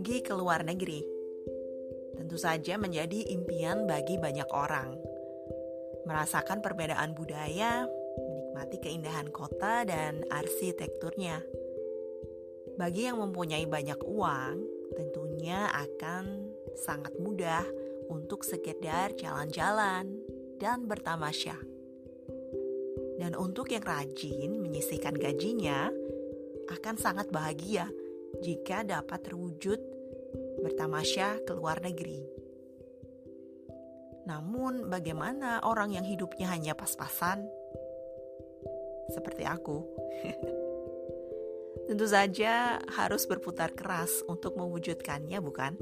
Pergi ke luar negeri tentu saja menjadi impian bagi banyak orang. Merasakan perbedaan budaya, menikmati keindahan kota dan arsitekturnya. Bagi yang mempunyai banyak uang, tentunya akan sangat mudah untuk sekedar jalan-jalan dan bertamasya. Dan untuk yang rajin menyisihkan gajinya, akan sangat bahagia jika dapat terwujud bertamasya ke luar negeri. Namun, bagaimana orang yang hidupnya hanya pas-pasan? Seperti aku. Tentu saja harus berputar keras untuk mewujudkannya, bukan?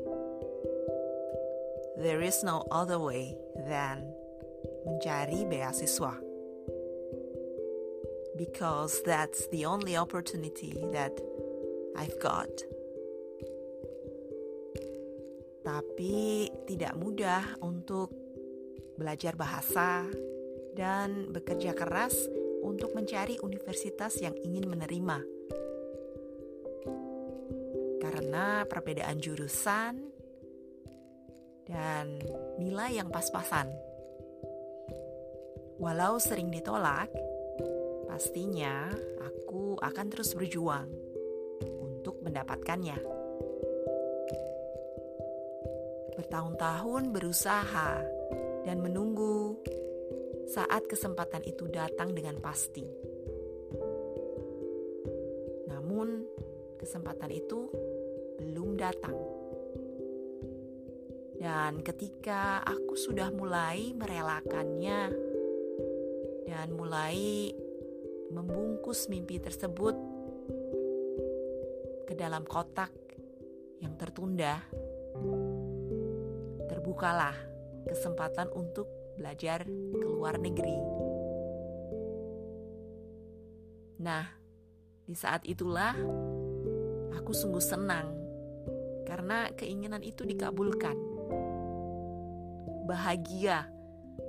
There is no other way than mencari beasiswa. Because that's the only opportunity that I've got. Tapi tidak mudah untuk belajar bahasa dan bekerja keras untuk mencari universitas yang ingin menerima karena perbedaan jurusan dan nilai yang pas-pasan. Walau sering ditolak, pastinya aku akan terus berjuang untuk mendapatkannya. Bertahun-tahun berusaha dan menunggu saat kesempatan itu datang dengan pasti. Namun, kesempatan itu belum datang. Dan ketika aku sudah mulai merelakannya dan mulai membungkus mimpi tersebut dalam kotak yang tertunda, terbukalah kesempatan untuk belajar ke luar negeri. Nah, di saat itulah aku sungguh senang karena keinginan itu dikabulkan. Bahagia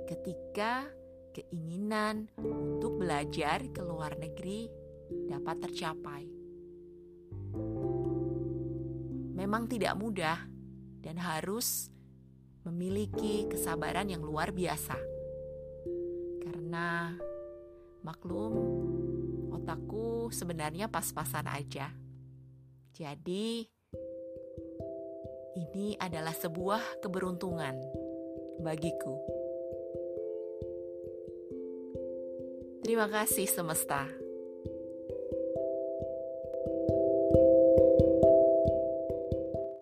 ketika keinginan untuk belajar ke luar negeri dapat tercapai. Memang tidak mudah dan harus memiliki kesabaran yang luar biasa. Karena maklum otakku sebenarnya pas-pasan aja. Jadi ini adalah sebuah keberuntungan bagiku. Terima kasih semesta.